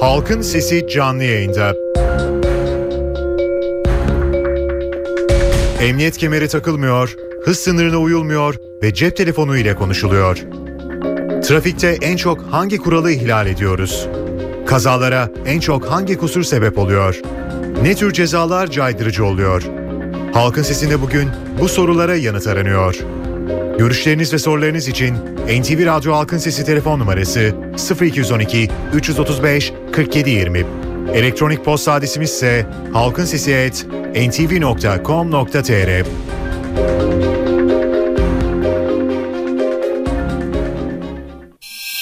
Halkın Sesi canlı yayında. Emniyet kemeri takılmıyor, hız sınırına uyulmuyor ve cep telefonu ile konuşuluyor. Trafikte en çok hangi kuralı ihlal ediyoruz? Kazalara en çok hangi kusur sebep oluyor? Ne tür cezalar caydırıcı oluyor? Halkın Sesi'nde bugün bu sorulara yanıt aranıyor. Görüşleriniz ve sorularınız için NTV Radyo Halkın Sesi telefon numarası 0212 335 4720. Elektronik posta adresimiz ise halkinsesi@ntv.com.tr.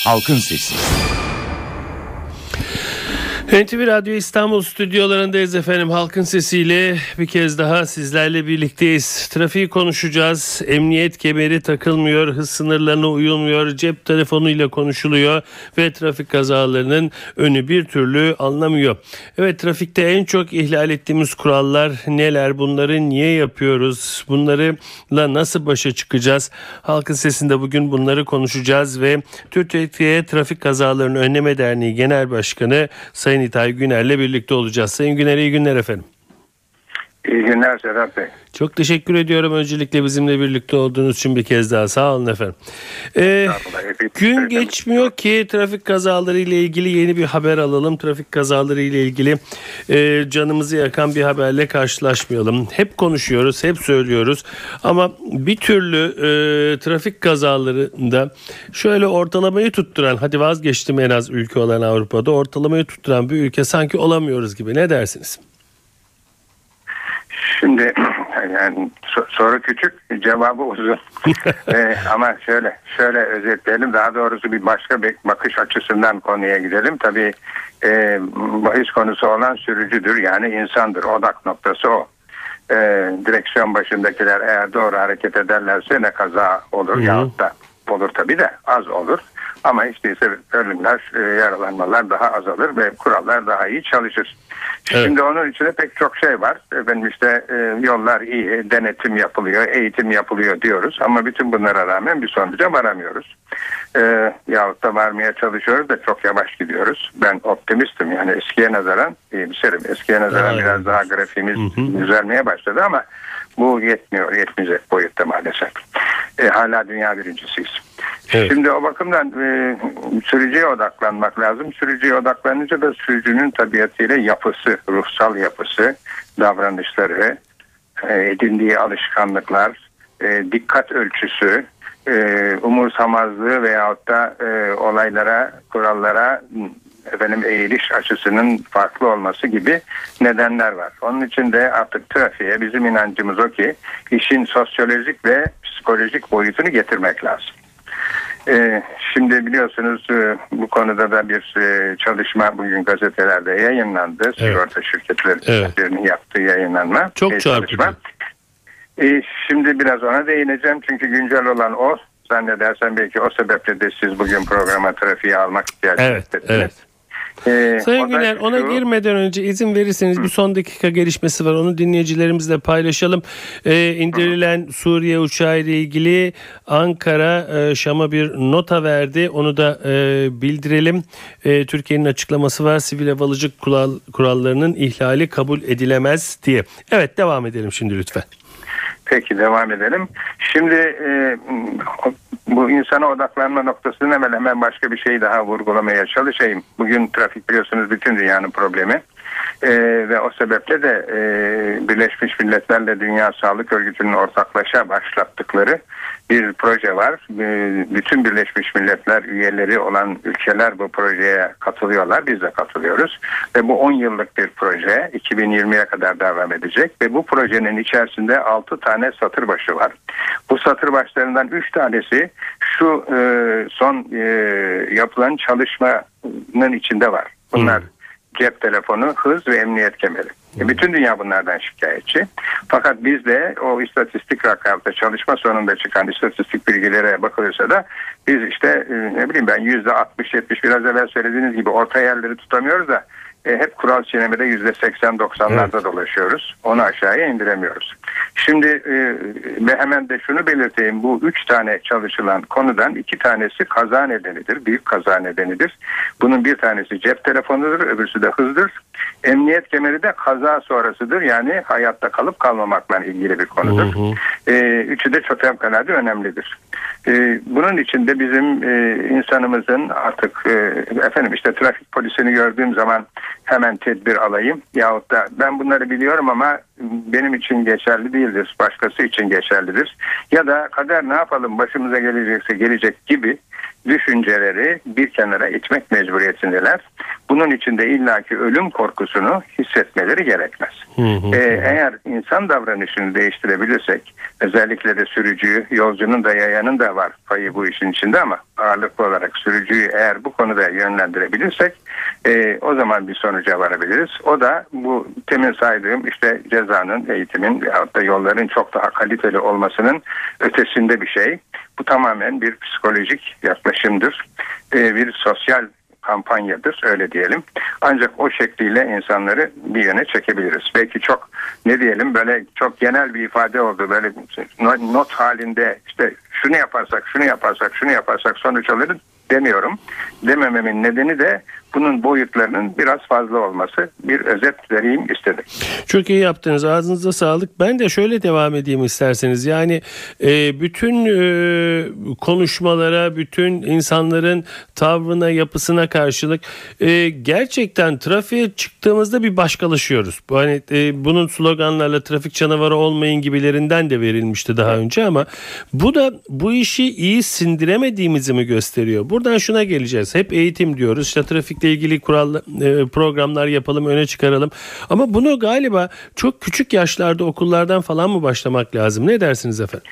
Halkın Sesi. NTV Radyo İstanbul stüdyolarındayız efendim. Halkın sesiyle bir kez daha sizlerle birlikteyiz. Trafiği konuşacağız. Emniyet kemeri takılmıyor, hız sınırlarına uyulmuyor, cep telefonuyla konuşuluyor ve trafik kazalarının önü bir türlü anlamıyor. Evet trafikte en çok ihlal ettiğimiz kurallar neler? Bunları niye yapıyoruz? Bunlarla nasıl başa çıkacağız? Halkın sesinde bugün bunları konuşacağız ve Türkiye Trafik Kazalarını Önleme Derneği Genel Başkanı Sayın İtay Güner'le birlikte olacağız. Sayın Güner iyi günler efendim. İyi günler Sedat Bey. Çok teşekkür ediyorum öncelikle bizimle birlikte olduğunuz için bir kez daha sağ olun efendim. Ee, gün geçmiyor ki trafik kazaları ile ilgili yeni bir haber alalım. Trafik kazaları ile ilgili e, canımızı yakan bir haberle karşılaşmayalım. Hep konuşuyoruz, hep söylüyoruz ama bir türlü e, trafik kazalarında şöyle ortalamayı tutturan, hadi vazgeçtim en az ülke olan Avrupa'da ortalamayı tutturan bir ülke sanki olamıyoruz gibi. Ne dersiniz? Şimdi yani soru küçük, cevabı uzun. ee, ama şöyle şöyle özetleyelim. Daha doğrusu bir başka bir bakış açısından konuya gidelim. Tabii e, bahis konusu olan sürücüdür. Yani insandır. Odak noktası o. E, direksiyon başındakiler eğer doğru hareket ederlerse ne kaza olur yahut da olur tabii de az olur. Ama işte ise ölümler, e, yaralanmalar daha azalır ve kurallar daha iyi çalışır. Evet. Şimdi onun içinde pek çok şey var. Efendim işte e, yollar iyi, denetim yapılıyor, eğitim yapılıyor diyoruz. Ama bütün bunlara rağmen bir sonuca varamıyoruz. E, yahut da varmaya çalışıyoruz da çok yavaş gidiyoruz. Ben optimistim yani eskiye nazaran iyimserim. Eskiye nazaran evet. biraz daha grafiğimiz hı hı. düzelmeye başladı ama bu yetmiyor, yetmeyecek boyutta maalesef. E, hala dünya birincisiyiz. Evet. Şimdi o bakımdan e, sürücüye odaklanmak lazım. Sürücüye odaklanınca da sürücünün tabiatıyla yapısı, ruhsal yapısı, davranışları, e, edindiği alışkanlıklar, e, dikkat ölçüsü, e, umursamazlığı veyahut da e, olaylara, kurallara efendim eğiliş açısının farklı olması gibi nedenler var. Onun için de artık trafiğe bizim inancımız o ki işin sosyolojik ve psikolojik boyutunu getirmek lazım. Ee, şimdi biliyorsunuz e, bu konuda da bir e, çalışma bugün gazetelerde yayınlandı. Evet. Sigorta şirketlerinin evet. yaptığı yayınlanma. Çok e, çarpıcı. E, şimdi biraz ona değineceğim çünkü güncel olan o. Zannedersen belki o sebeple de siz bugün programa trafiği almak ihtiyacı evet, hissettiniz. Evet. Ee, Sayın Güner ona girmeden önce izin verirseniz bir son dakika gelişmesi var. Onu dinleyicilerimizle paylaşalım. Ee, indirilen Suriye uçağı ile ilgili Ankara e, Şam'a bir nota verdi. Onu da e, bildirelim. E, Türkiye'nin açıklaması var. Sivil havalıcılık kural, kurallarının ihlali kabul edilemez diye. Evet devam edelim şimdi lütfen. Peki devam edelim. Şimdi e, bu insana odaklanma noktasını hemen hemen başka bir şey daha vurgulamaya çalışayım. Bugün trafik biliyorsunuz bütün dünyanın problemi. Ee, ve o sebeple de e, Birleşmiş Milletler'le Dünya Sağlık Örgütü'nün ortaklaşa başlattıkları bir proje var. Ee, bütün Birleşmiş Milletler üyeleri olan ülkeler bu projeye katılıyorlar. Biz de katılıyoruz. Ve bu 10 yıllık bir proje. 2020'ye kadar devam edecek. Ve bu projenin içerisinde 6 tane satır başı var. Bu satır başlarından 3 tanesi şu e, son e, yapılan çalışmanın içinde var. Bunlar hmm cep telefonu, hız ve emniyet kemeri. E, bütün dünya bunlardan şikayetçi. Fakat biz de o istatistik rakamda çalışma sonunda çıkan istatistik bilgilere bakılırsa da biz işte e, ne bileyim ben yüzde 60-70 biraz evvel söylediğiniz gibi orta yerleri tutamıyoruz da e, hep kural çiğnemede yüzde 80-90'larda evet. dolaşıyoruz. Onu aşağıya indiremiyoruz. Şimdi e, ve hemen de şunu belirteyim. Bu üç tane çalışılan konudan iki tanesi kaza nedenidir. Büyük kaza nedenidir. Bunun bir tanesi cep telefonudur. Öbürsü de hızdır. Emniyet kemeri de kaza sonrasıdır. Yani hayatta kalıp kalmamakla ilgili bir konudur. Hı hı. E, üçü de çok fevkalade önemlidir. E, bunun içinde bizim e, insanımızın artık e, efendim işte trafik polisini gördüğüm zaman hemen tedbir alayım yahut da ben bunları biliyorum ama benim için geçerli değildir. Başkası için geçerlidir. Ya da kader ne yapalım başımıza gelecekse gelecek gibi düşünceleri bir kenara itmek mecburiyetindeler. Bunun içinde illaki ölüm korkusunu hissetmeleri gerekmez. Hı hı. Ee, eğer insan davranışını değiştirebilirsek özellikle de sürücüyü, yolcunun da yayanın da var payı bu işin içinde ama ağırlıklı olarak sürücüyü eğer bu konuda yönlendirebilirsek e, o zaman bir sonuca varabiliriz. O da bu temin saydığım işte cezanın, eğitimin veyahut da yolların çok daha kaliteli olmasının ötesinde bir şey. Bu tamamen bir psikolojik yaklaşımdır. E, bir sosyal kampanyadır öyle diyelim. Ancak o şekliyle insanları bir yöne çekebiliriz. Belki çok ne diyelim böyle çok genel bir ifade oldu. Böyle not halinde işte şunu yaparsak şunu yaparsak şunu yaparsak sonuç alırız demiyorum. Demememin nedeni de bunun boyutlarının biraz fazla olması bir özet vereyim istedim. Çok iyi yaptınız. Ağzınıza sağlık. Ben de şöyle devam edeyim isterseniz. Yani e, bütün e, konuşmalara, bütün insanların tavrına, yapısına karşılık e, gerçekten trafiğe çıktığımızda bir başkalaşıyoruz. Hani e, bunun sloganlarla trafik canavarı olmayın gibilerinden de verilmişti daha önce ama bu da bu işi iyi sindiremediğimizi mi gösteriyor? Buradan şuna geleceğiz. Hep eğitim diyoruz. İşte trafik trafikle ilgili kural e, programlar yapalım, öne çıkaralım. Ama bunu galiba çok küçük yaşlarda okullardan falan mı başlamak lazım? Ne dersiniz efendim?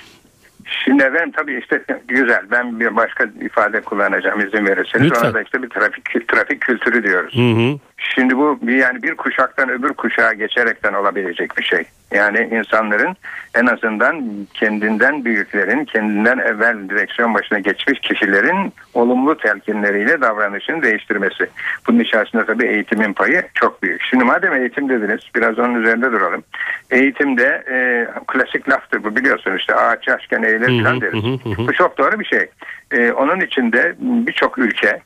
Şimdi efendim tabii işte güzel. Ben bir başka ifade kullanacağım izin verirseniz. Lütfen. Ona da işte bir trafik trafik kültürü diyoruz. Hı hı. Şimdi bu yani bir kuşaktan öbür kuşağa geçerekten olabilecek bir şey. Yani insanların en azından kendinden büyüklerin, kendinden evvel direksiyon başına geçmiş kişilerin olumlu telkinleriyle davranışını değiştirmesi. Bunun içerisinde tabii eğitimin payı çok büyük. Şimdi madem eğitim dediniz biraz onun üzerinde duralım. Eğitimde e, klasik laftır bu biliyorsunuz işte ağaç yaşken eğilir falan deriz. Bu çok doğru bir şey. E, onun içinde birçok ülke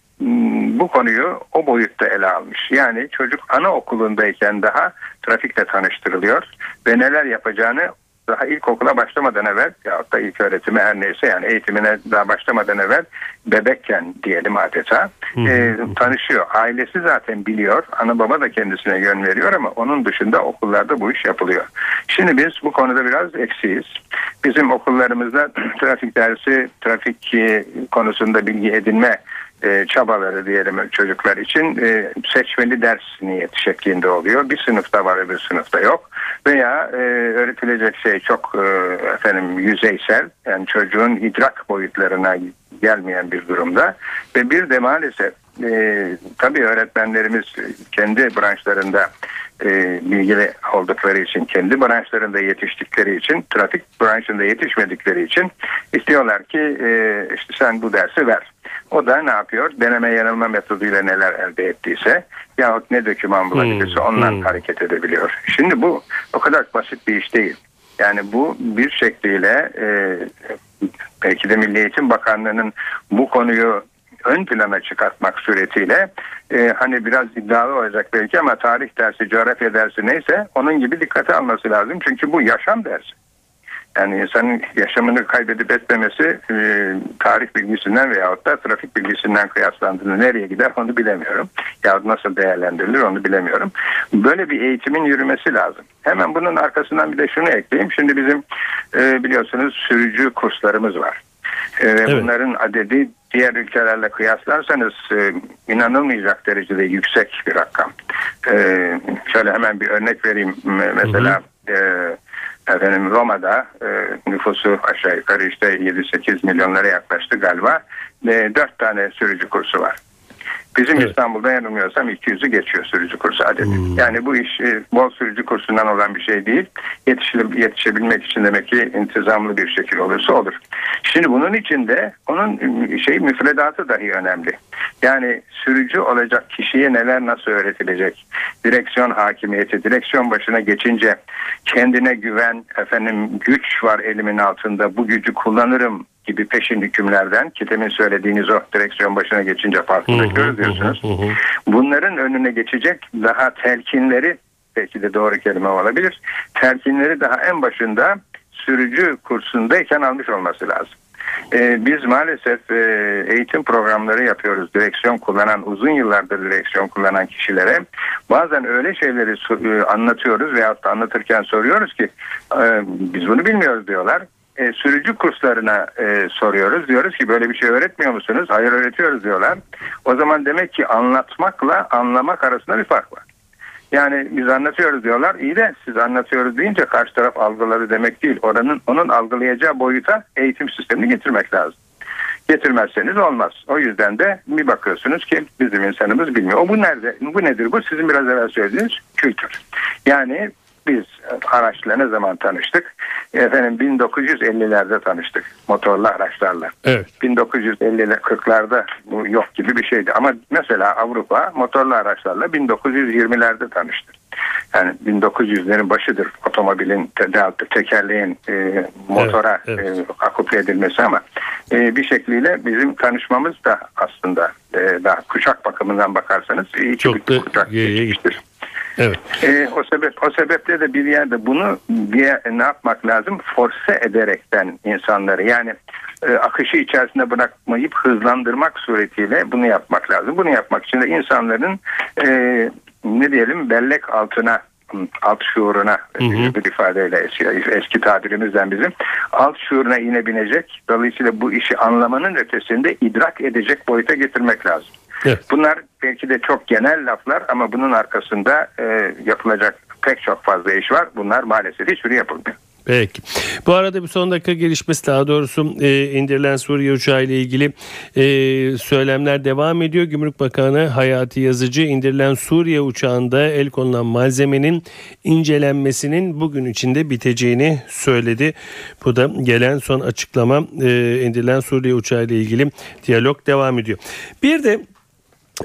bu konuyu o boyutta ele almış. Yani çocuk anaokulundayken daha trafikle tanıştırılıyor ve neler yapacağını daha ilkokula başlamadan evvel ya da ilk öğretimi her neyse yani eğitimine daha başlamadan evvel bebekken diyelim adeta e, tanışıyor. Ailesi zaten biliyor. Ana baba da kendisine yön veriyor ama onun dışında okullarda bu iş yapılıyor. Şimdi biz bu konuda biraz eksiyiz. Bizim okullarımızda trafik dersi, trafik konusunda bilgi edinme e, çabaları diyelim çocuklar için e, seçmeli ders niyeti şeklinde oluyor. Bir sınıfta var öbür sınıfta yok. Veya e, öğretilecek şey çok e, efendim yüzeysel yani çocuğun idrak boyutlarına gelmeyen bir durumda ve bir de maalesef e, tabii öğretmenlerimiz kendi branşlarında e, bilgili oldukları için, kendi branşlarında yetiştikleri için, trafik branşında yetişmedikleri için istiyorlar ki e, işte sen bu dersi ver. O da ne yapıyor? Deneme yanılma metoduyla neler elde ettiyse yahut ne döküman bulabilirse hmm, ondan hmm. hareket edebiliyor. Şimdi bu o kadar basit bir iş değil. Yani bu bir şekliyle e, belki de Milli Eğitim Bakanlığı'nın bu konuyu ön plana çıkartmak suretiyle e, hani biraz iddialı olacak belki ama tarih dersi, coğrafya dersi neyse onun gibi dikkate alması lazım. Çünkü bu yaşam dersi. Yani insanın yaşamını kaybedip etmemesi e, tarih bilgisinden veyahut da trafik bilgisinden kıyaslandığında nereye gider onu bilemiyorum. Yahut nasıl değerlendirilir onu bilemiyorum. Böyle bir eğitimin yürümesi lazım. Hemen bunun arkasından bir de şunu ekleyeyim. Şimdi bizim e, biliyorsunuz sürücü kurslarımız var. E, evet. Bunların adedi diğer ülkelerle kıyaslarsanız e, inanılmayacak derecede yüksek bir rakam. E, şöyle hemen bir örnek vereyim. Mesela hı hı. E, Efendim Roma'da e, nüfusu aşağı yukarı işte 7-8 milyonlara yaklaştı galiba. E, 4 tane sürücü kursu var. Bizim evet. İstanbul'da yanılmıyorsam 200'ü geçiyor sürücü kursu adedi. Hmm. Yani bu iş e, bol sürücü kursundan olan bir şey değil. Yetişe, yetişebilmek için demek ki intizamlı bir şekil olursa olur. Şimdi bunun içinde onun şey müfredatı dahi önemli. Yani sürücü olacak kişiye neler nasıl öğretilecek? Direksiyon hakimiyeti, direksiyon başına geçince kendine güven, efendim güç var elimin altında bu gücü kullanırım gibi peşin hükümlerden ki demin söylediğiniz o direksiyon başına geçince farklı diyorsunuz. Bunların önüne geçecek daha telkinleri belki de doğru kelime olabilir. Telkinleri daha en başında sürücü kursundayken almış olması lazım. Ee, biz maalesef e, eğitim programları yapıyoruz. Direksiyon kullanan, uzun yıllardır direksiyon kullanan kişilere. Bazen öyle şeyleri e, anlatıyoruz da anlatırken soruyoruz ki e, biz bunu bilmiyoruz diyorlar. E, sürücü kurslarına e, soruyoruz. Diyoruz ki böyle bir şey öğretmiyor musunuz? Hayır öğretiyoruz diyorlar. O zaman demek ki anlatmakla anlamak arasında bir fark var. Yani biz anlatıyoruz diyorlar. İyi de siz anlatıyoruz deyince karşı taraf algıları demek değil. Oranın onun algılayacağı boyuta eğitim sistemini getirmek lazım. Getirmezseniz olmaz. O yüzden de bir bakıyorsunuz ki bizim insanımız bilmiyor. O bu nerede? Bu nedir bu? Sizin biraz evvel söylediğiniz kültür. Yani biz araçla ne zaman tanıştık? Efendim 1950'lerde tanıştık motorlu araçlarla. Evet. 1950'ler 40'larda bu yok gibi bir şeydi. Ama mesela Avrupa motorlu araçlarla 1920'lerde tanıştı. Yani 1900'lerin başıdır otomobilin te tekerleğin e, motora evet, evet. E, akuple edilmesi ama e, bir şekliyle bizim tanışmamız da aslında e, daha kuşak bakımından bakarsanız iki Çok bir kuşak geçmiştir. Evet. E, o sebep o sebeple de bir yerde bunu bir ne yapmak lazım? Force ederekten insanları yani e, akışı içerisinde bırakmayıp hızlandırmak suretiyle bunu yapmak lazım. Bunu yapmak için de insanların e, ne diyelim bellek altına alt şuuruna hı hı. bir ifadeyle eski, eski tabirimizden bizim alt şuuruna inebilecek dolayısıyla bu işi anlamanın ötesinde idrak edecek boyuta getirmek lazım. Evet. Bunlar belki de çok genel laflar ama bunun arkasında e, yapılacak pek çok fazla iş var. Bunlar maalesef hiçbiri yapılmıyor. Peki. Bu arada bir son dakika gelişmesi daha doğrusu e, indirilen Suriye uçağı ile ilgili e, söylemler devam ediyor. Gümrük Bakanı Hayati Yazıcı indirilen Suriye uçağında el konulan malzemenin incelenmesinin bugün içinde biteceğini söyledi. Bu da gelen son açıklama e, indirilen Suriye uçağı ile ilgili diyalog devam ediyor. Bir de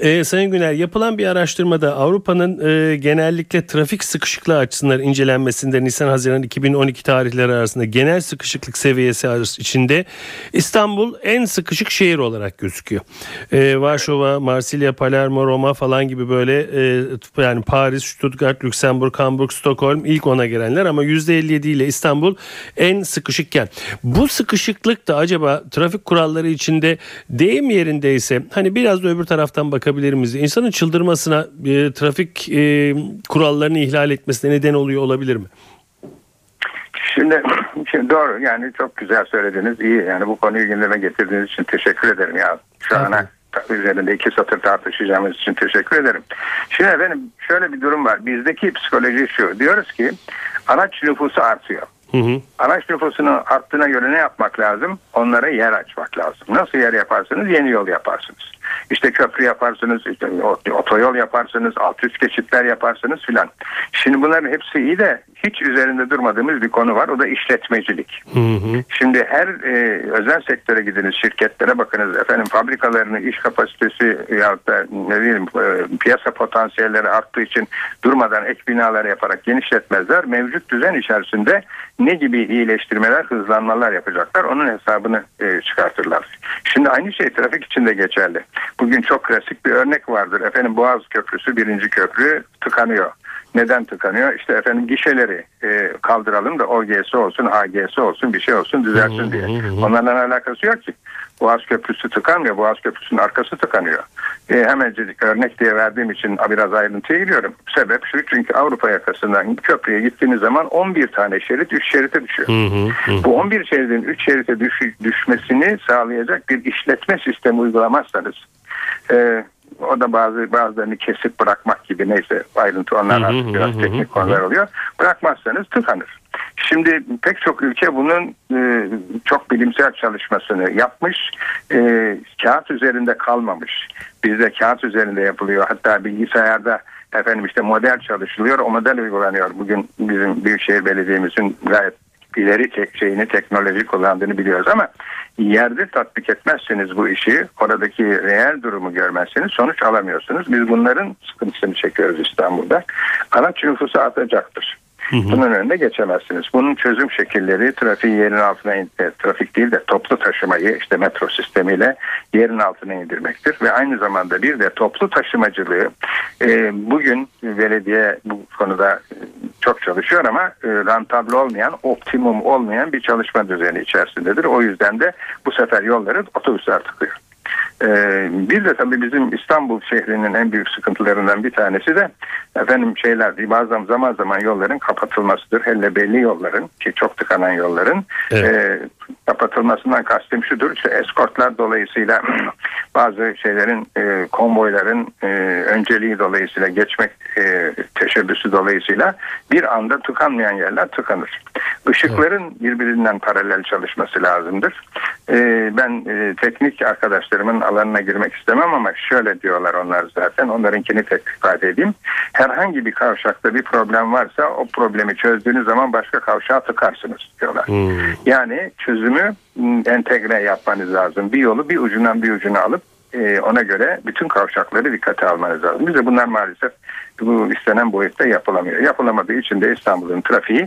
ee, Sayın Güner yapılan bir araştırmada Avrupa'nın e, genellikle trafik sıkışıklığı açısından incelenmesinde Nisan-Haziran 2012 tarihleri arasında genel sıkışıklık seviyesi içinde İstanbul en sıkışık şehir olarak gözüküyor. Ee, Varşova, Marsilya, Palermo, Roma falan gibi böyle e, yani Paris, Stuttgart, Lüksemburg, Hamburg, Stockholm ilk ona gelenler ama %57 ile İstanbul en sıkışıkken. Bu sıkışıklık da acaba trafik kuralları içinde deyim yerindeyse hani biraz da öbür taraftan bak bakabilir miyiz? İnsanın çıldırmasına e, trafik e, kurallarını ihlal etmesine neden oluyor olabilir mi? Şimdi, şimdi doğru yani çok güzel söylediniz. İyi yani bu konuyu gündeme getirdiğiniz için teşekkür ederim ya. Şu ana üzerinde iki satır tartışacağımız için teşekkür ederim. Şimdi efendim şöyle bir durum var. Bizdeki psikoloji şu. Diyoruz ki araç nüfusu artıyor. Araç nüfusunun arttığına göre ne yapmak lazım? Onlara yer açmak lazım. Nasıl yer yaparsınız? Yeni yol yaparsınız. İşte köprü yaparsınız, işte otoyol yaparsınız, alt üst geçitler yaparsınız filan. Şimdi bunların hepsi iyi de hiç üzerinde durmadığımız bir konu var. O da işletmecilik. Hı hı. Şimdi her e, özel sektöre gidiniz, şirketlere bakınız. Efendim fabrikalarını, iş kapasitesi ya da ne bileyim e, piyasa potansiyelleri arttığı için durmadan ek binalar yaparak genişletmezler. Mevcut düzen içerisinde ne gibi iyileştirmeler, hızlanmalar yapacaklar onun hesabını e, çıkartırlar. Şimdi aynı şey trafik için de geçerli. Bugün çok klasik bir örnek vardır. Efendim Boğaz Köprüsü birinci köprü tıkanıyor. Neden tıkanıyor? İşte efendim gişeleri e, kaldıralım da OGS olsun, AGS olsun bir şey olsun düzelsin diye. Onlarla alakası yok ki. Boğaz Köprüsü tıkanmıyor. Boğaz Köprüsü'nün arkası tıkanıyor. E, hemencik örnek diye verdiğim için biraz ayrıntıya giriyorum. Sebep şu çünkü Avrupa yakasından köprüye gittiğiniz zaman 11 tane şerit 3 şerite düşüyor. Bu 11 şeridin 3 şerite düş, düşmesini sağlayacak bir işletme sistemi uygulamazsanız e, o da bazı bazılarını kesip bırakmak gibi neyse ayrıntı onlar artık biraz teknik konular oluyor. Bırakmazsanız tıkanır. Şimdi pek çok ülke bunun e, çok bilimsel çalışmasını yapmış. E, kağıt üzerinde kalmamış. Bizde kağıt üzerinde yapılıyor. Hatta bilgisayarda efendim işte model çalışılıyor. O model uygulanıyor. Bugün bizim Büyükşehir Belediye'mizin gayet ileri tek şeyini teknoloji kullandığını biliyoruz ama yerde tatbik etmezseniz bu işi oradaki reel durumu görmezseniz sonuç alamıyorsunuz. Biz bunların sıkıntısını çekiyoruz İstanbul'da. Araç nüfusu artacaktır. Bunun önüne geçemezsiniz. Bunun çözüm şekilleri trafiği yerin altına in, e, trafik değil de toplu taşımayı işte metro sistemiyle yerin altına indirmektir ve aynı zamanda bir de toplu taşımacılığı e, bugün belediye bu konuda e, çok çalışıyor ama e, rentable olmayan, optimum olmayan bir çalışma düzeni içerisindedir. O yüzden de bu sefer yolları otobüsler tıkıyor. Ee, bir de tabii bizim İstanbul şehrinin en büyük sıkıntılarından bir tanesi de efendim şeyler bazen zaman zaman yolların kapatılmasıdır. Hele belli yolların ki çok tıkanan yolların evet. Kapatılmasından kastım şudur. İşte eskortlar dolayısıyla bazı şeylerin e, konvoyların e, önceliği dolayısıyla geçmek e, teşebbüsü dolayısıyla bir anda tıkanmayan yerler tıkanır. Işıkların birbirinden paralel çalışması lazımdır. E, ben e, teknik arkadaşlarımın alanına girmek istemem ama şöyle diyorlar onlar zaten. Onlarınkini tek ifade edeyim. Herhangi bir kavşakta bir problem varsa o problemi çözdüğünüz zaman başka kavşağa tıkarsınız diyorlar. Hmm. Yani çözümü entegre yapmanız lazım. Bir yolu bir ucundan bir ucuna alıp e, ona göre bütün kavşakları dikkate almanız lazım. Bize bunlar maalesef bu istenen boyutta yapılamıyor. Yapılamadığı için de İstanbul'un trafiği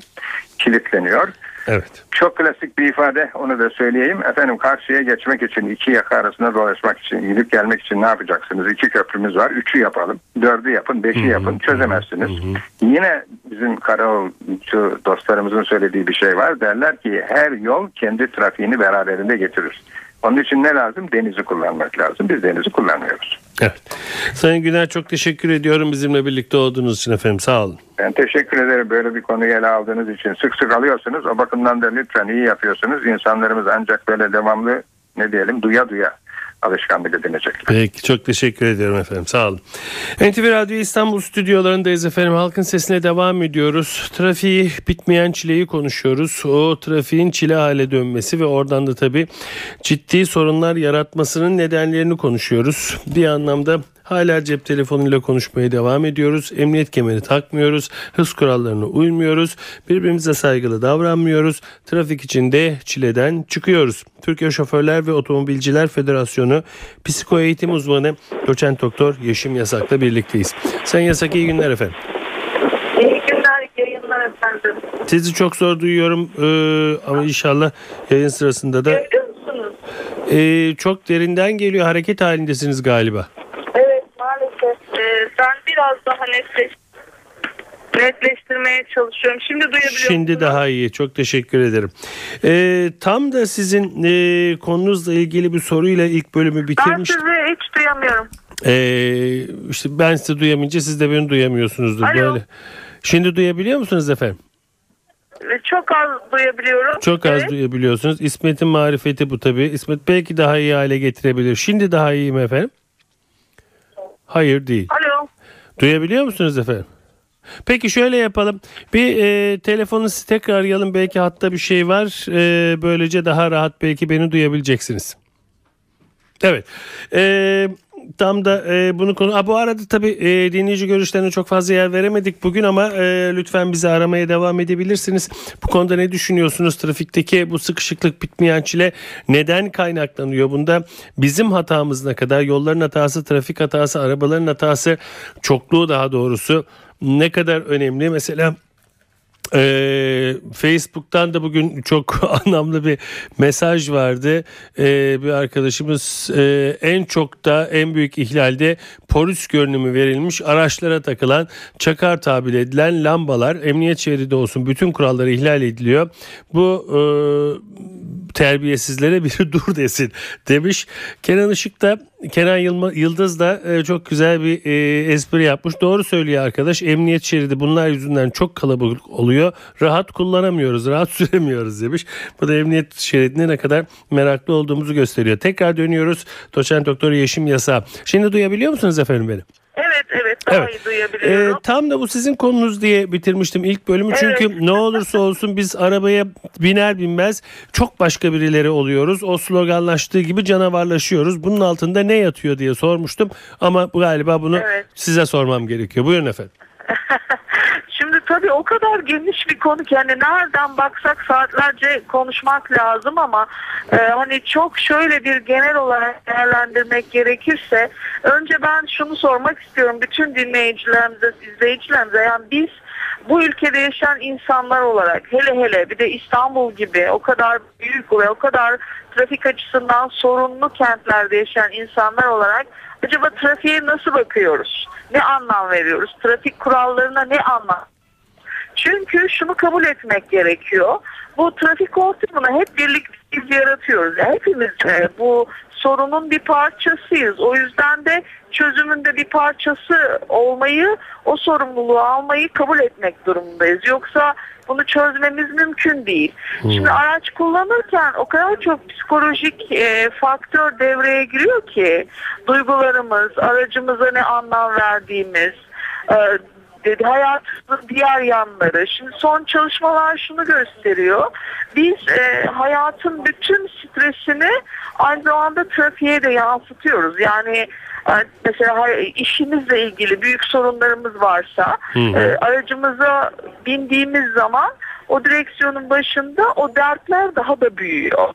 kilitleniyor. Evet. Çok klasik bir ifade onu da söyleyeyim. Efendim karşıya geçmek için iki yaka arasında dolaşmak için gidip gelmek için ne yapacaksınız? İki köprümüz var. Üçü yapalım. Dördü yapın. Beşi Hı-hı. yapın. Çözemezsiniz. Hı-hı. Yine bizim karayolcu dostlarımızın söylediği bir şey var. Derler ki her yol kendi trafiğini beraberinde getirir. Onun için ne lazım? Denizi kullanmak lazım. Biz denizi kullanmıyoruz. Evet. Sayın Güner çok teşekkür ediyorum bizimle birlikte olduğunuz için efendim. Sağ olun. Ben teşekkür ederim böyle bir konuyu ele aldığınız için. Sık sık alıyorsunuz. O bakımdan da lütfen iyi yapıyorsunuz. İnsanlarımız ancak böyle devamlı ne diyelim duya duya alışkanlık edinecekler. Peki çok teşekkür ediyorum efendim sağ olun. NTV Radyo İstanbul stüdyolarındayız efendim. Halkın sesine devam ediyoruz. Trafiği bitmeyen çileyi konuşuyoruz. O trafiğin çile hale dönmesi ve oradan da tabii ciddi sorunlar yaratmasının nedenlerini konuşuyoruz. Bir anlamda Hala cep telefonuyla konuşmaya devam ediyoruz. Emniyet kemeri takmıyoruz. Hız kurallarına uymuyoruz. Birbirimize saygılı davranmıyoruz. Trafik içinde çileden çıkıyoruz. Türkiye Şoförler ve Otomobilciler Federasyonu Psiko Eğitim Uzmanı Doçent Doktor Yeşim Yasak'la birlikteyiz. Sen Yasak iyi günler efendim. İyi günler, yayınlar efendim. Sizi çok zor duyuyorum ee, ama inşallah yayın sırasında da... Ee, çok derinden geliyor hareket halindesiniz galiba biraz daha netleş, netleştirmeye çalışıyorum. Şimdi duyabiliyor Şimdi daha iyi. Çok teşekkür ederim. Ee, tam da sizin e, konunuzla ilgili bir soruyla ilk bölümü bitirmiştim. Ben sizi hiç duyamıyorum. Ee, işte ben sizi duyamayınca siz de beni duyamıyorsunuzdur. Alo. Böyle. Şimdi duyabiliyor musunuz efendim? Çok az duyabiliyorum. Çok evet. az duyabiliyorsunuz. İsmet'in marifeti bu tabii. İsmet belki daha iyi hale getirebilir. Şimdi daha iyi mi efendim? Hayır değil. Alo. Duyabiliyor musunuz efendim? Peki şöyle yapalım. Bir e, telefonunuzu tekrar arayalım. Belki hatta bir şey var. E, böylece daha rahat belki beni duyabileceksiniz. Evet. E, tam da e, bunu konu. Aa, bu arada tabii e, dinleyici görüşlerine çok fazla yer veremedik bugün ama e, lütfen bizi aramaya devam edebilirsiniz. Bu konuda ne düşünüyorsunuz? Trafikteki bu sıkışıklık bitmeyen çile neden kaynaklanıyor? Bunda bizim hatamız ne kadar? Yolların hatası, trafik hatası, arabaların hatası, çokluğu daha doğrusu ne kadar önemli? Mesela ee, Facebook'tan da bugün çok anlamlı bir mesaj vardı. Ee, bir arkadaşımız e, en çok da en büyük ihlalde polis görünümü verilmiş araçlara takılan çakar tabir edilen lambalar emniyet şeridi olsun bütün kuralları ihlal ediliyor. Bu e, terbiyesizlere biri dur desin demiş. Kenan Işık da Kenan Yıldız da e, çok güzel bir e, espri yapmış. Doğru söylüyor arkadaş. Emniyet şeridi bunlar yüzünden çok kalabalık oluyor. Rahat kullanamıyoruz, rahat süremiyoruz demiş. Bu da emniyet şeridine ne kadar meraklı olduğumuzu gösteriyor. Tekrar dönüyoruz. Doçent Doktor Yeşim Yasa. Şimdi duyabiliyor musunuz efendim beni? Evet, evet. Daha Evet. iyi duyabiliyorum. Ee, tam da bu sizin konunuz diye bitirmiştim ilk bölümü. Çünkü Evet. ne olursa olsun biz arabaya biner binmez çok başka birileri oluyoruz. O sloganlaştığı gibi canavarlaşıyoruz. Bunun altında ne yatıyor diye sormuştum. Ama bu galiba bunu Evet. size sormam gerekiyor. Buyurun efendim. Tabii o kadar geniş bir konu ki hani nereden baksak saatlerce konuşmak lazım ama e, hani çok şöyle bir genel olarak değerlendirmek gerekirse önce ben şunu sormak istiyorum bütün dinleyicilerimize, izleyicilerimize yani biz bu ülkede yaşayan insanlar olarak hele hele bir de İstanbul gibi o kadar büyük ve o kadar trafik açısından sorunlu kentlerde yaşayan insanlar olarak acaba trafiğe nasıl bakıyoruz? Ne anlam veriyoruz? Trafik kurallarına ne anlam çünkü şunu kabul etmek gerekiyor. Bu trafik ortamını hep birlikte biz yaratıyoruz. Yani hepimiz e, bu sorunun bir parçasıyız. O yüzden de çözümünde bir parçası olmayı, o sorumluluğu almayı kabul etmek durumundayız. Yoksa bunu çözmemiz mümkün değil. Şimdi araç kullanırken o kadar çok psikolojik e, faktör devreye giriyor ki duygularımız, aracımıza ne anlam verdiğimiz, e, dedi hayatımızın diğer yanları. Şimdi son çalışmalar şunu gösteriyor. Biz e, hayatın bütün stresini aynı zamanda trafiğe de yansıtıyoruz. Yani e, mesela işimizle ilgili büyük sorunlarımız varsa e, aracımıza bindiğimiz zaman o direksiyonun başında o dertler daha da büyüyor.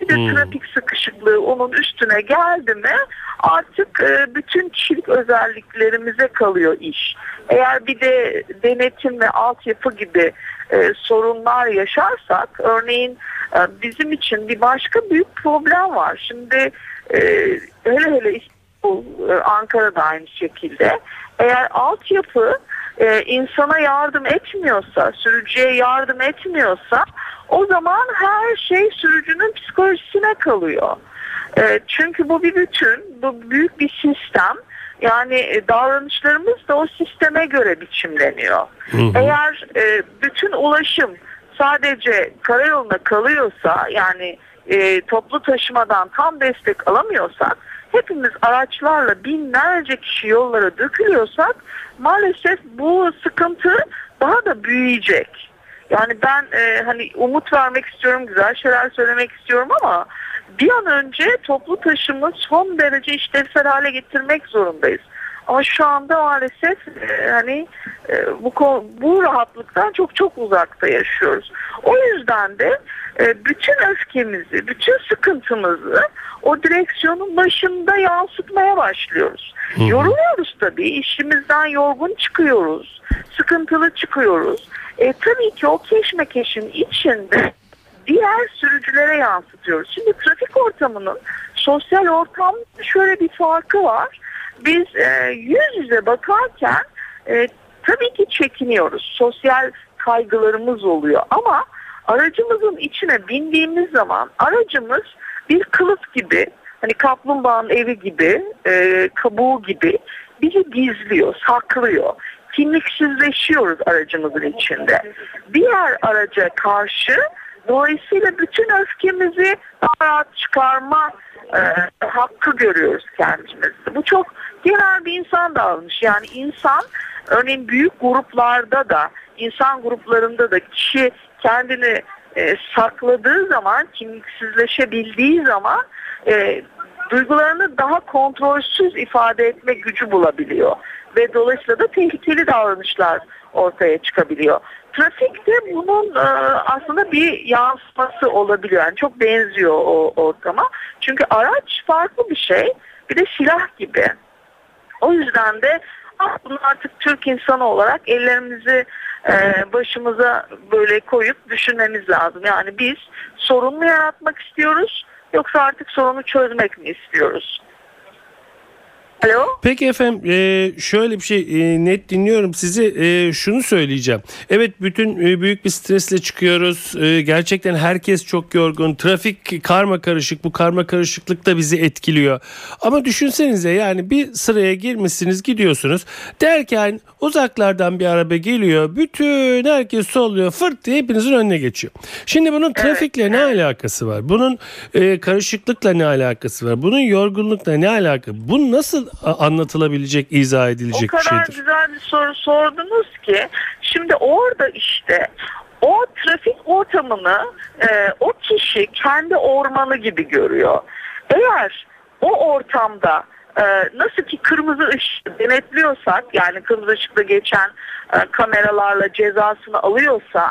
Bir de trafik sıkışıklığı onun üstüne geldi mi artık e, bütün kişilik özelliklerimize kalıyor iş. Eğer bir de denetim ve altyapı gibi e, sorunlar yaşarsak örneğin e, bizim için bir başka büyük problem var. Şimdi e, hele hele İstanbul, e, Ankara'da aynı şekilde eğer altyapı e, insana yardım etmiyorsa, sürücüye yardım etmiyorsa o zaman her şey sürücünün psikolojisine kalıyor. E, çünkü bu bir bütün, bu büyük bir sistem. Yani e, davranışlarımız da o sisteme göre biçimleniyor. Eğer e, bütün ulaşım sadece karayoluna kalıyorsa yani e, toplu taşımadan tam destek alamıyorsak hepimiz araçlarla binlerce kişi yollara dökülüyorsak maalesef bu sıkıntı daha da büyüyecek. Yani ben e, hani umut vermek istiyorum, güzel şeyler söylemek istiyorum ama bir an önce toplu taşımı son derece işlevsel hale getirmek zorundayız. Ama şu anda maalesef e, hani e, bu bu rahatlıktan çok çok uzakta yaşıyoruz. O yüzden de e, bütün öfkemizi, bütün sıkıntımızı o direksiyonun başında yansıtmaya başlıyoruz. Yoruluyoruz tabii, işimizden yorgun çıkıyoruz, sıkıntılı çıkıyoruz. E, tabii ki o keşmekeşin içinde diğer sürücülere yansıtıyoruz. Şimdi trafik ortamının sosyal ortamda şöyle bir farkı var. Biz e, yüz yüze bakarken e, tabii ki çekiniyoruz. Sosyal kaygılarımız oluyor ama aracımızın içine bindiğimiz zaman aracımız bir kılıf gibi hani kaplumbağanın evi gibi e, kabuğu gibi bizi gizliyor, saklıyor. Kimliksizleşiyoruz aracımızın içinde. Diğer araca karşı dolayısıyla bütün öfkemizi daha rahat çıkarma e, hakkı görüyoruz kendimizde. Bu çok genel bir insan davranışı. Yani insan örneğin büyük gruplarda da insan gruplarında da kişi kendini e, sakladığı zaman kimliksizleşebildiği zaman e, duygularını daha kontrolsüz ifade etme gücü bulabiliyor ve dolayısıyla da tehlikeli davranışlar ortaya çıkabiliyor. Trafikte bunun e, aslında bir yansıması olabiliyor. Yani çok benziyor o ortama. Çünkü araç farklı bir şey. Bir de silah gibi. O yüzden de ah, bunu artık Türk insanı olarak ellerimizi e, başımıza böyle koyup düşünmemiz lazım. Yani biz sorun mu yaratmak istiyoruz yoksa artık sorunu çözmek mi istiyoruz? Alo? Peki efendim e, şöyle bir şey e, net dinliyorum sizi E, şunu söyleyeceğim. Evet bütün e, büyük bir stresle çıkıyoruz. E, gerçekten herkes çok yorgun. Trafik karma karışık. Bu karma karışıklık da bizi etkiliyor. Ama düşünsenize yani bir sıraya girmişsiniz gidiyorsunuz. Derken uzaklardan bir araba geliyor. Bütün herkes solluyor. Fırt diye hepinizin önüne geçiyor. Şimdi bunun trafikle ne alakası var? Bunun e, karışıklıkla ne alakası var? Bunun yorgunlukla ne alakası? Bu nasıl anlatılabilecek, izah edilecek bir şeydir. O kadar güzel bir soru sordunuz ki şimdi orada işte o trafik ortamını e, o kişi kendi ormanı gibi görüyor. Eğer o ortamda e, nasıl ki kırmızı ışık denetliyorsak yani kırmızı ışıkta geçen e, kameralarla cezasını alıyorsa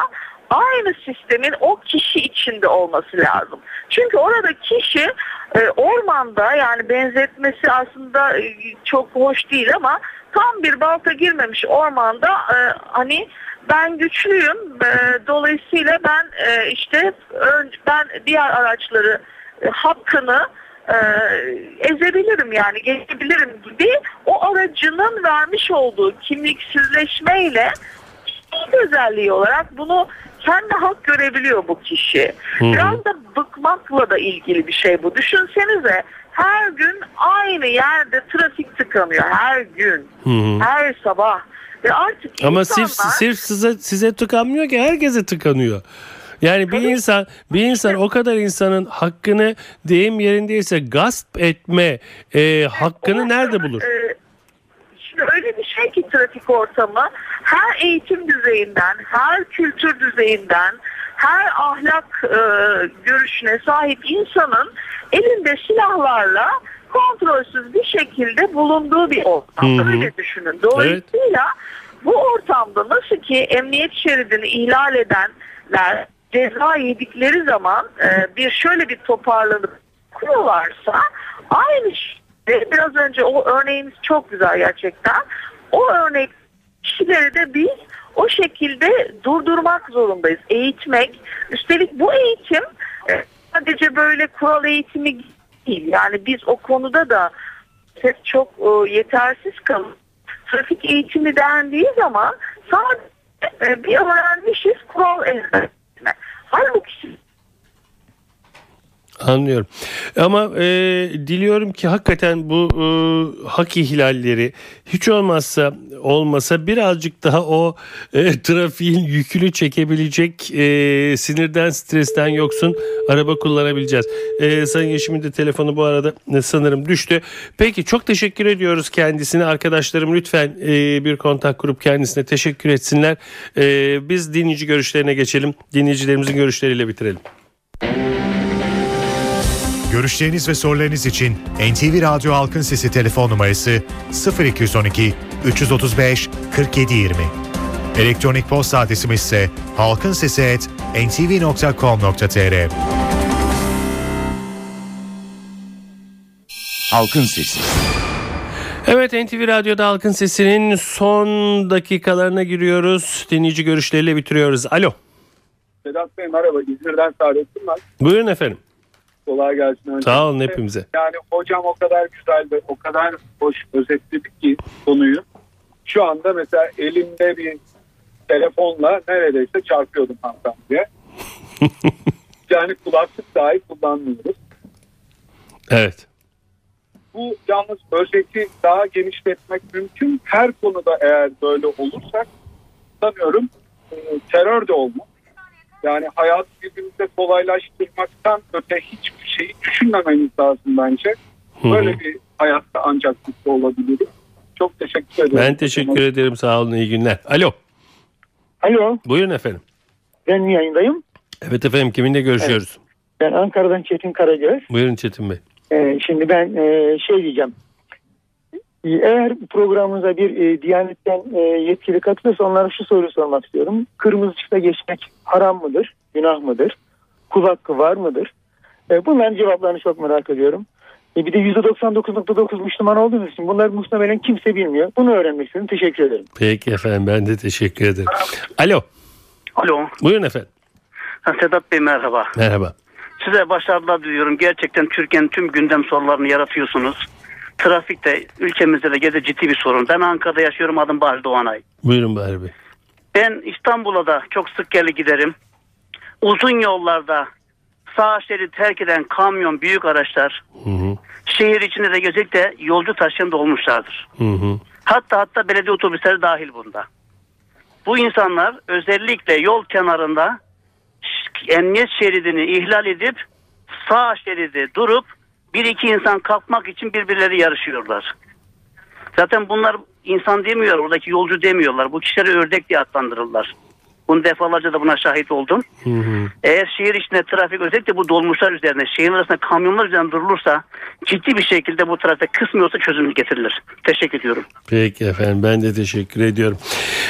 aynı sistemin o kişi içinde olması lazım. Çünkü orada kişi e, ormanda yani benzetmesi aslında e, çok hoş değil ama tam bir balta girmemiş ormanda e, hani ben güçlüyüm e, dolayısıyla ben e, işte ön, ben diğer araçları e, hakkını e, ezebilirim yani geçebilirim gibi o aracının vermiş olduğu kimliksizleşmeyle özelliği olarak bunu kendi hak görebiliyor bu kişi. Hı-hı. Biraz da bıkmakla da ilgili bir şey bu. Düşünsenize her gün aynı yerde trafik tıkanıyor. Her gün. Hı-hı. Her sabah. Ve artık Ama insanlar... sırf, sırf size, size tıkanmıyor ki herkese tıkanıyor. Yani bir insan bir insan o kadar insanın hakkını deyim yerindeyse gasp etme e, hakkını nerede bulur? E, şimdi öyle bir şey ki trafik ortamı her eğitim düzeyinden, her kültür düzeyinden, her ahlak e, görüşüne sahip insanın elinde silahlarla kontrolsüz bir şekilde bulunduğu bir ortam. Öyle düşünün. Dolayısıyla evet. bu ortamda nasıl ki emniyet şeridini ihlal edenler ceza yedikleri zaman e, bir şöyle bir toparlanıp kuruyorlarsa aynı şey biraz önce o örneğimiz çok güzel gerçekten. O örnek kişileri de biz o şekilde durdurmak zorundayız. Eğitmek. Üstelik bu eğitim e, sadece böyle kural eğitimi değil. Yani biz o konuda da çok e, yetersiz kalın. Trafik eğitimi dendiği zaman sadece e, bir öğrenmişiz kural ezberletme. Halbuki Anlıyorum. Ama e, diliyorum ki hakikaten bu e, hak ihlalleri hiç olmazsa olmasa birazcık daha o e, trafiğin yükünü çekebilecek e, sinirden stresten yoksun araba kullanabileceğiz. E, Sayın Yeşim'in de telefonu bu arada e, sanırım düştü. Peki çok teşekkür ediyoruz kendisine. Arkadaşlarım lütfen e, bir kontak kurup kendisine teşekkür etsinler. E, biz dinleyici görüşlerine geçelim. Dinleyicilerimizin görüşleriyle bitirelim. Görüşleriniz ve sorularınız için NTV Radyo Halkın Sesi telefon numarası 0212 335 4720. Elektronik posta adresimiz ise halkinsesi@ntv.com.tr. Halkın Sesi. Evet NTV Radyo'da Halkın Sesi'nin son dakikalarına giriyoruz. Dinleyici görüşleriyle bitiriyoruz. Alo. Sedat Bey merhaba. İzmir'den Saadettin ben. Buyurun efendim. Kolay gelsin. Önce. Sağ olun hepimize. Yani hocam o kadar güzel ve o kadar hoş özetledi ki konuyu. Şu anda mesela elimde bir telefonla neredeyse çarpıyordum hanımefendiye. yani kulaklık dahi kullanmıyoruz. Evet. Bu yalnız özeti daha genişletmek mümkün. Her konuda eğer böyle olursak sanıyorum e, terör de olmaz yani hayat birbirimize kolaylaştırmaktan öte hiçbir şeyi düşünmememiz lazım bence. Böyle bir hayatta ancak mutlu olabiliriz. Çok teşekkür ederim. Ben teşekkür ederim. Sağ olun. İyi günler. Alo. Alo. Buyurun efendim. Ben mi yayındayım? Evet efendim. Kiminle görüşüyoruz? Evet. Ben Ankara'dan Çetin Karagöz. Buyurun Çetin Bey. Ee, şimdi ben e, şey diyeceğim. Eğer programımıza bir e, Diyanet'ten e, yetkili katılırsa onlara şu soruyu sormak istiyorum. Kırmızı ışıkta geçmek haram mıdır, günah mıdır? Kul hakkı var mıdır? E, bunların cevaplarını çok merak ediyorum. E, bir de %99.9 Müslüman olduğumuz için bunları muhtemelen kimse bilmiyor. Bunu öğrenmek istedim. Teşekkür ederim. Peki efendim ben de teşekkür ederim. Alo. Alo. Buyurun efendim. Sedat Bey merhaba. Merhaba. Size başarılar diliyorum. Gerçekten Türkiye'nin tüm gündem sorularını yaratıyorsunuz. Trafikte ülkemizde de gene ciddi bir sorun. Ben Ankara'da yaşıyorum adım Bahri Doğanay. Buyurun Bahri Bey. Ben İstanbul'a da çok sık geri giderim. Uzun yollarda sağ şerit terk eden kamyon, büyük araçlar hı hı. şehir içinde de özellikle yolcu taşıyan da olmuşlardır. Hı hı. Hatta hatta belediye otobüsleri dahil bunda. Bu insanlar özellikle yol kenarında emniyet şeridini ihlal edip sağ şeridi durup bir iki insan kalkmak için birbirleri yarışıyorlar. Zaten bunlar insan demiyor, oradaki yolcu demiyorlar. Bu kişileri ördek diye adlandırırlar. Bunu defalarca da buna şahit oldum. Eğer şehir içinde trafik özellikle bu dolmuşlar üzerine, şehir arasında kamyonlar üzerinde durulursa ciddi bir şekilde bu trafik kısmıyorsa çözüm getirilir. Teşekkür ediyorum. Peki efendim ben de teşekkür ediyorum.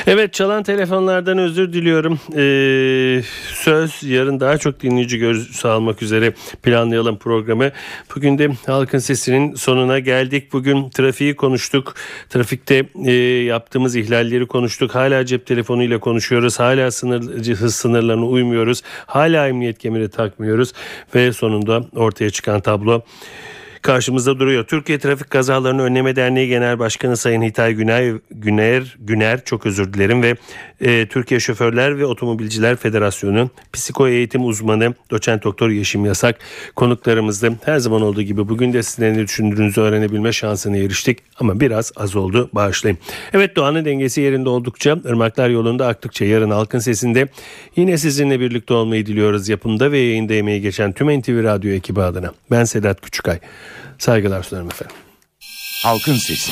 Evet çalan telefonlardan özür diliyorum. Ee, söz yarın daha çok dinleyici göz almak üzere planlayalım programı. Bugün de halkın sesinin sonuna geldik. Bugün trafiği konuştuk. Trafikte e, yaptığımız ihlalleri konuştuk. Hala cep telefonuyla konuşuyoruz. Hala sınır, hız sınırlarına uymuyoruz. Hala emniyet kemeri takmıyoruz. Ve sonunda ortaya çıkan tablo karşımızda duruyor. Türkiye Trafik Kazalarını Önleme Derneği Genel Başkanı Sayın Hitay Günay, Güner, Güner çok özür dilerim ve e, Türkiye Şoförler ve Otomobilciler Federasyonu psiko eğitim uzmanı doçent doktor Yeşim Yasak konuklarımızdı. Her zaman olduğu gibi bugün de sizlerin düşündüğünüzü öğrenebilme şansına eriştik ama biraz az oldu bağışlayın. Evet doğanın dengesi yerinde oldukça ırmaklar yolunda aktıkça yarın halkın sesinde yine sizinle birlikte olmayı diliyoruz. Yapımda ve yayında emeği geçen tüm NTV Radyo ekibi adına. Ben Sedat Küçükay. Saygılar sunarım efendim. Halkın Sesi.